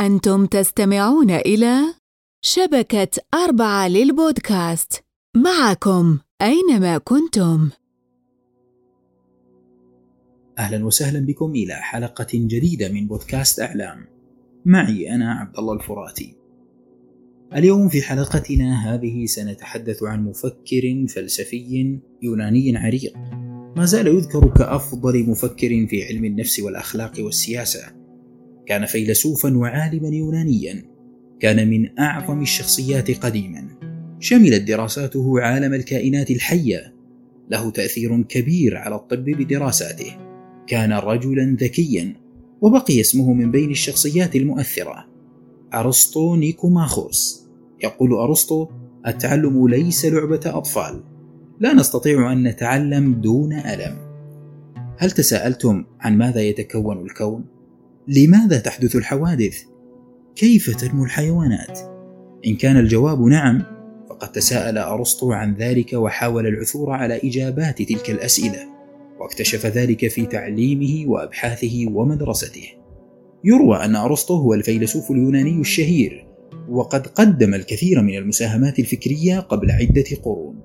أنتم تستمعون إلى شبكة أربعة للبودكاست معكم أينما كنتم. أهلا وسهلا بكم إلى حلقة جديدة من بودكاست أعلام. معي أنا عبد الله الفراتي. اليوم في حلقتنا هذه سنتحدث عن مفكر فلسفي يوناني عريق ما زال يذكر كأفضل مفكر في علم النفس والأخلاق والسياسة كان فيلسوفا وعالما يونانيا. كان من أعظم الشخصيات قديما. شملت دراساته عالم الكائنات الحية. له تأثير كبير على الطب بدراساته. كان رجلا ذكيا وبقي اسمه من بين الشخصيات المؤثرة. أرسطو نيكوماخوس. يقول أرسطو التعلم ليس لعبة أطفال. لا نستطيع أن نتعلم دون ألم. هل تساءلتم عن ماذا يتكون الكون؟ لماذا تحدث الحوادث؟ كيف تنمو الحيوانات؟ إن كان الجواب نعم فقد تساءل أرسطو عن ذلك وحاول العثور على إجابات تلك الأسئلة واكتشف ذلك في تعليمه وأبحاثه ومدرسته يروى أن أرسطو هو الفيلسوف اليوناني الشهير وقد قدم الكثير من المساهمات الفكرية قبل عدة قرون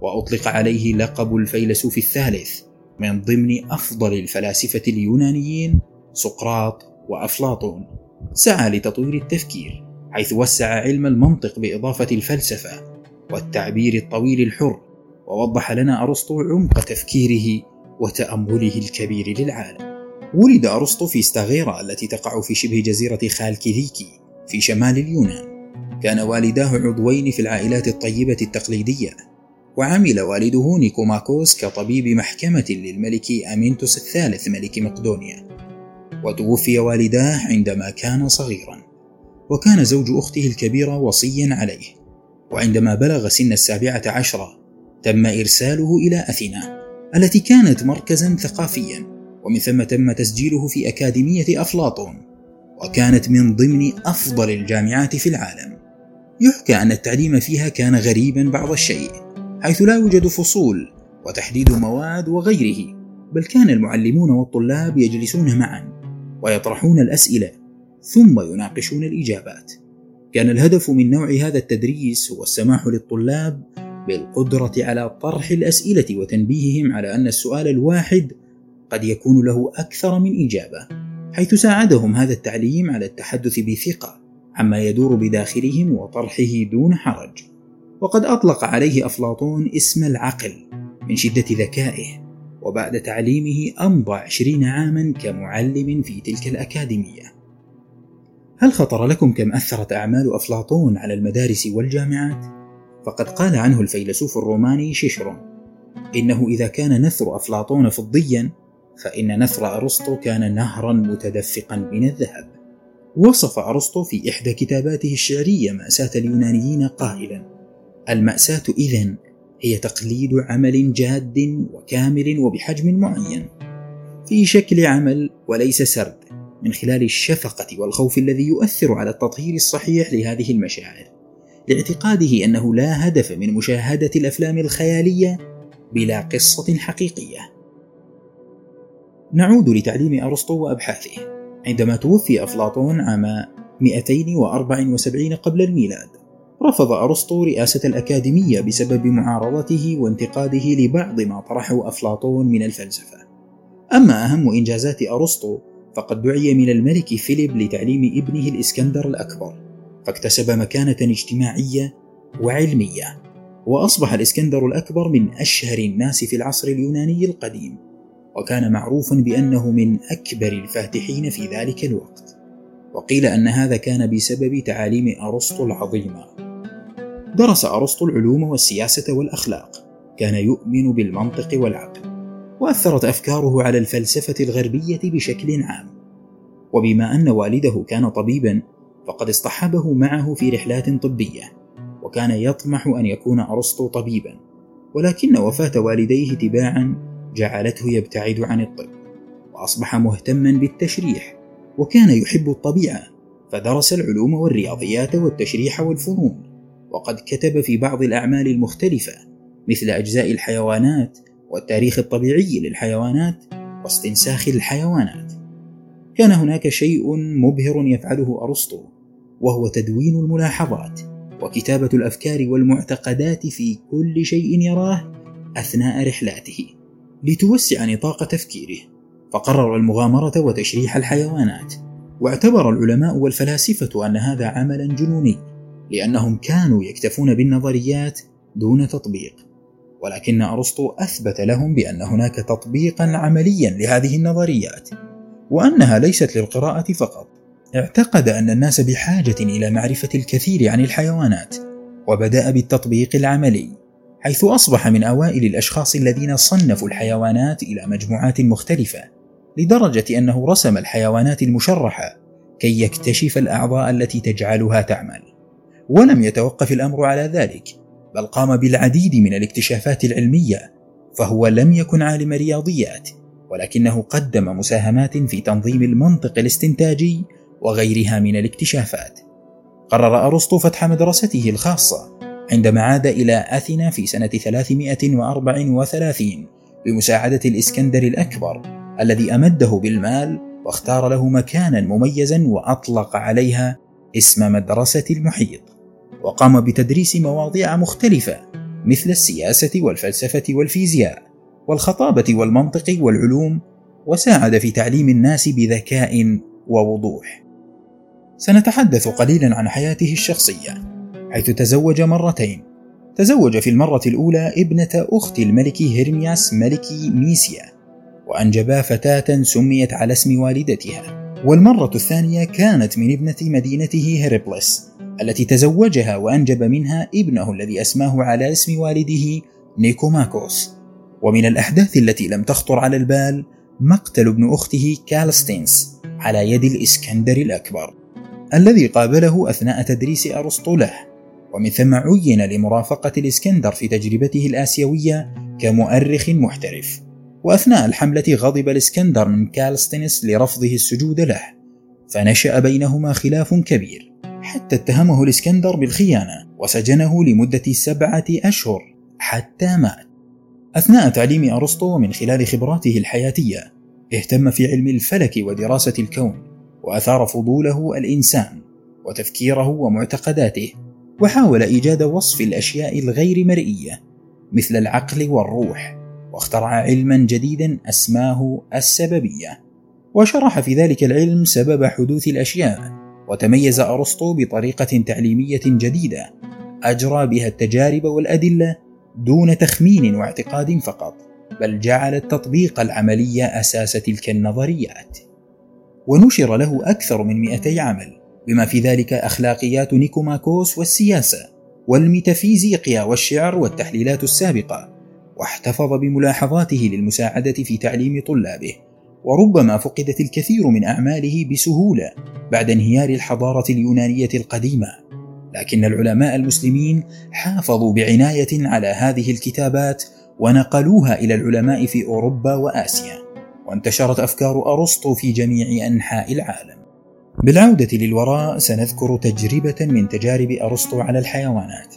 وأطلق عليه لقب الفيلسوف الثالث من ضمن أفضل الفلاسفة اليونانيين سقراط وأفلاطون. سعى لتطوير التفكير حيث وسع علم المنطق بإضافة الفلسفة والتعبير الطويل الحر ووضح لنا أرسطو عمق تفكيره وتأمله الكبير للعالم. ولد أرسطو في ستاغيرا التي تقع في شبه جزيرة خالكيليكي في شمال اليونان. كان والداه عضوين في العائلات الطيبة التقليدية وعمل والده نيكوماكوس كطبيب محكمة للملك أمينتوس الثالث ملك مقدونيا. وتوفي والداه عندما كان صغيرا وكان زوج أخته الكبيرة وصيا عليه. وعندما بلغ سن السابعة عشرة تم إرساله إلى أثينا التي كانت مركزا ثقافيا ومن ثم تم تسجيله في أكاديمية أفلاطون وكانت من ضمن أفضل الجامعات في العالم. يحكى أن التعليم فيها كان غريبا بعض الشيء حيث لا يوجد فصول وتحديد مواد وغيره بل كان المعلمون والطلاب يجلسون معا. ويطرحون الأسئلة ثم يناقشون الإجابات. كان الهدف من نوع هذا التدريس هو السماح للطلاب بالقدرة على طرح الأسئلة وتنبيههم على أن السؤال الواحد قد يكون له أكثر من إجابة، حيث ساعدهم هذا التعليم على التحدث بثقة عما يدور بداخلهم وطرحه دون حرج. وقد أطلق عليه أفلاطون اسم العقل من شدة ذكائه وبعد تعليمه أمضى عشرين عاما كمعلم في تلك الأكاديمية هل خطر لكم كم أثرت أعمال أفلاطون على المدارس والجامعات؟ فقد قال عنه الفيلسوف الروماني شيشرون إنه إذا كان نثر أفلاطون فضيا فإن نثر أرسطو كان نهرا متدفقا من الذهب وصف أرسطو في إحدى كتاباته الشعرية مأساة اليونانيين قائلا المأساة إذن هي تقليد عمل جاد وكامل وبحجم معين. في شكل عمل وليس سرد من خلال الشفقة والخوف الذي يؤثر على التطهير الصحيح لهذه المشاعر. لاعتقاده أنه لا هدف من مشاهدة الأفلام الخيالية بلا قصة حقيقية. نعود لتعليم أرسطو وأبحاثه. عندما توفي أفلاطون عام 274 قبل الميلاد رفض أرسطو رئاسة الأكاديمية بسبب معارضته وانتقاده لبعض ما طرحه أفلاطون من الفلسفة. أما أهم إنجازات أرسطو فقد دعي من الملك فيليب لتعليم ابنه الإسكندر الأكبر، فاكتسب مكانة اجتماعية وعلمية، وأصبح الإسكندر الأكبر من أشهر الناس في العصر اليوناني القديم، وكان معروفا بأنه من أكبر الفاتحين في ذلك الوقت. وقيل أن هذا كان بسبب تعاليم أرسطو العظيمة درس أرسطو العلوم والسياسة والأخلاق. كان يؤمن بالمنطق والعقل وأثرت أفكاره على الفلسفة الغربية بشكل عام. وبما أن والده كان طبيبا فقد اصطحبه معه في رحلات طبية وكان يطمح أن يكون أرسطو طبيبا. ولكن وفاة والديه تباعا جعلته يبتعد عن الطب وأصبح مهتما بالتشريح وكان يحب الطبيعة فدرس العلوم والرياضيات والتشريح والفنون. وقد كتب في بعض الأعمال المختلفة مثل أجزاء الحيوانات والتاريخ الطبيعي للحيوانات واستنساخ الحيوانات. كان هناك شيء مبهر يفعله أرسطو وهو تدوين الملاحظات وكتابة الأفكار والمعتقدات في كل شيء يراه أثناء رحلاته لتوسع نطاق تفكيره. فقرر المغامرة وتشريح الحيوانات واعتبر العلماء والفلاسفة أن هذا عملا جنوني لأنهم كانوا يكتفون بالنظريات دون تطبيق. ولكن أرسطو أثبت لهم بأن هناك تطبيقا عمليا لهذه النظريات وأنها ليست للقراءة فقط. اعتقد أن الناس بحاجة إلى معرفة الكثير عن الحيوانات وبدأ بالتطبيق العملي حيث أصبح من أوائل الأشخاص الذين صنفوا الحيوانات إلى مجموعات مختلفة لدرجة أنه رسم الحيوانات المشرحة كي يكتشف الأعضاء التي تجعلها تعمل. ولم يتوقف الأمر على ذلك بل قام بالعديد من الاكتشافات العلمية فهو لم يكن عالم رياضيات ولكنه قدم مساهمات في تنظيم المنطق الاستنتاجي وغيرها من الاكتشافات. قرر أرسطو فتح مدرسته الخاصة عندما عاد إلى أثينا في سنة 334 بمساعدة الإسكندر الأكبر الذي أمده بالمال واختار له مكانا مميزا وأطلق عليها اسم مدرسة المحيط. وقام بتدريس مواضيع مختلفة مثل السياسة والفلسفة والفيزياء والخطابة والمنطق والعلوم وساعد في تعليم الناس بذكاء ووضوح. سنتحدث قليلا عن حياته الشخصية حيث تزوج مرتين. تزوج في المرة الأولى ابنة أخت الملك هيرمياس ملك ميسيا وأنجبا فتاة سميت على اسم والدتها. والمرة الثانية كانت من ابنة مدينته هيربلس. التي تزوجها وأنجب منها ابنه الذي أسماه على اسم والده نيكوماكوس. ومن الأحداث التي لم تخطر على البال مقتل ابن أخته كالستينس على يد الإسكندر الأكبر الذي قابله أثناء تدريس أرسطو له ومن ثم عين لمرافقة الإسكندر في تجربته الآسيوية كمؤرخ محترف. وأثناء الحملة غضب الإسكندر من كالستينس لرفضه السجود له فنشأ بينهما خلاف كبير. حتى اتهمه الإسكندر بالخيانة وسجنه لمدة سبعة أشهر حتى مات. أثناء تعليم أرسطو من خلال خبراته الحياتية اهتم في علم الفلك ودراسة الكون وأثار فضوله الإنسان وتفكيره ومعتقداته وحاول إيجاد وصف الأشياء الغير مرئية مثل العقل والروح واخترع علما جديدا أسماه السببية وشرح في ذلك العلم سبب حدوث الأشياء وتميز أرسطو بطريقة تعليمية جديدة أجرى بها التجارب والأدلة دون تخمين واعتقاد فقط بل جعل التطبيق العملي أساس تلك النظريات. ونشر له أكثر من 200 عمل بما في ذلك أخلاقيات نيكوماكوس والسياسة والميتافيزيقيا والشعر والتحليلات السابقة واحتفظ بملاحظاته للمساعدة في تعليم طلابه. وربما فقدت الكثير من أعماله بسهولة بعد انهيار الحضارة اليونانية القديمة لكن العلماء المسلمين حافظوا بعناية على هذه الكتابات ونقلوها إلى العلماء في أوروبا وآسيا وانتشرت أفكار أرسطو في جميع أنحاء العالم. بالعودة للوراء سنذكر تجربة من تجارب أرسطو على الحيوانات،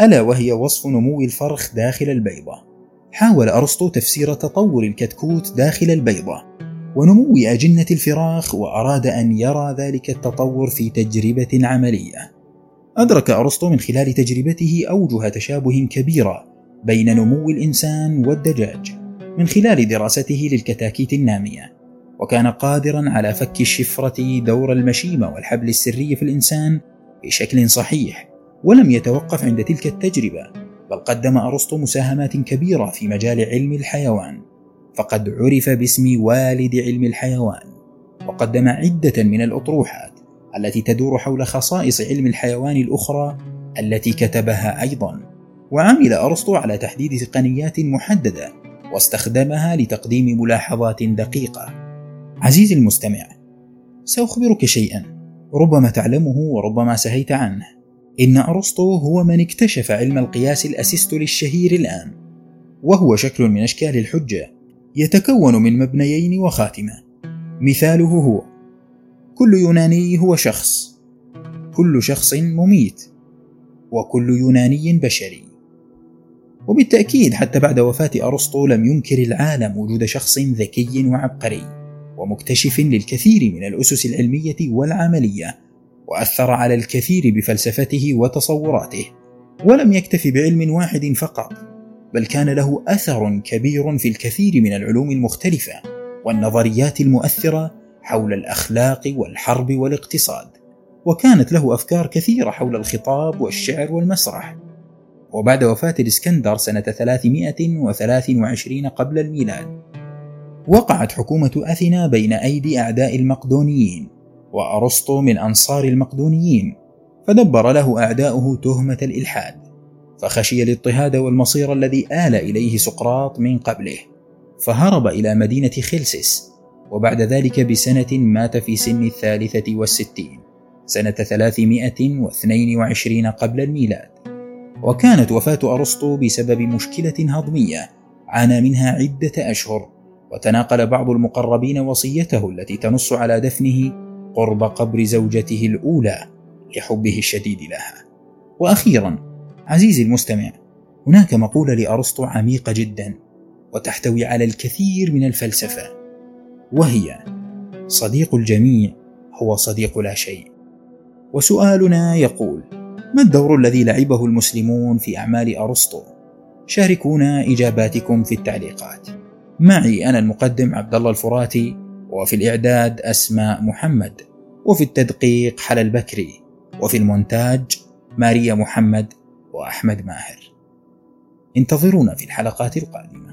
ألا وهي وصف نمو الفرخ داخل البيضة. حاول أرسطو تفسير تطور الكتكوت داخل البيضة ونمو أجنة الفراخ وأراد أن يرى ذلك التطور في تجربة عملية. أدرك أرسطو من خلال تجربته أوجه تشابه كبيرة بين نمو الإنسان والدجاج. من خلال دراسته للكتاكيت النامية وكان قادرا على فك الشفرة دور المشيمة والحبل السري في الإنسان بشكل صحيح ولم يتوقف عند تلك التجربة بل قدم أرسطو مساهمات كبيرة في مجال علم الحيوان فقد عرف باسم والد علم الحيوان وقدم عدة من الأطروحات التي تدور حول خصائص علم الحيوان الأخرى التي كتبها أيضا وعمل أرسطو على تحديد تقنيات محددة واستخدمها لتقديم ملاحظات دقيقة. عزيزي المستمع، سأخبرك شيئا ربما تعلمه وربما سهيت عنه. إن أرسطو هو من اكتشف علم القياس الأسيستولي الشهير الآن، وهو شكل من أشكال الحجة يتكون من مبنيين وخاتمة. مثاله هو: كل يوناني هو شخص، كل شخص مميت، وكل يوناني بشري. وبالتأكيد حتى بعد وفاة أرسطو لم ينكر العالم وجود شخص ذكي وعبقري ومكتشف للكثير من الأسس العلمية والعملية وأثر على الكثير بفلسفته وتصوراته ولم يكتف بعلم واحد فقط بل كان له أثر كبير في الكثير من العلوم المختلفة والنظريات المؤثرة حول الأخلاق والحرب والاقتصاد وكانت له أفكار كثيرة حول الخطاب والشعر والمسرح. وبعد وفاة الإسكندر سنة 323 قبل الميلاد وقعت حكومة أثينا بين أيدي أعداء المقدونيين. وأرسطو من أنصار المقدونيين فدبر له أعداؤه تهمة الإلحاد فخشي الاضطهاد والمصير الذي آل إليه سقراط من قبله فهرب إلى مدينة خلسس وبعد ذلك بسنة مات في سن الثالثة والستين سنة 322 قبل الميلاد وكانت وفاة أرسطو بسبب مشكلة هضمية عانى منها عدة أشهر وتناقل بعض المقربين وصيته التي تنص على دفنه قرب قبر زوجته الأولى لحبه الشديد لها. وأخيرا عزيزي المستمع هناك مقولة لأرسطو عميقة جدا وتحتوي على الكثير من الفلسفة وهي صديق الجميع هو صديق لا شيء وسؤالنا يقول ما الدور الذي لعبه المسلمون في أعمال أرسطو؟ شاركونا إجاباتكم في التعليقات. معي أنا المقدم عبد الله الفراتي وفي الإعداد أسماء محمد وفي التدقيق حلا البكري وفي المونتاج ماريا محمد وأحمد ماهر. انتظرونا في الحلقات القادمة.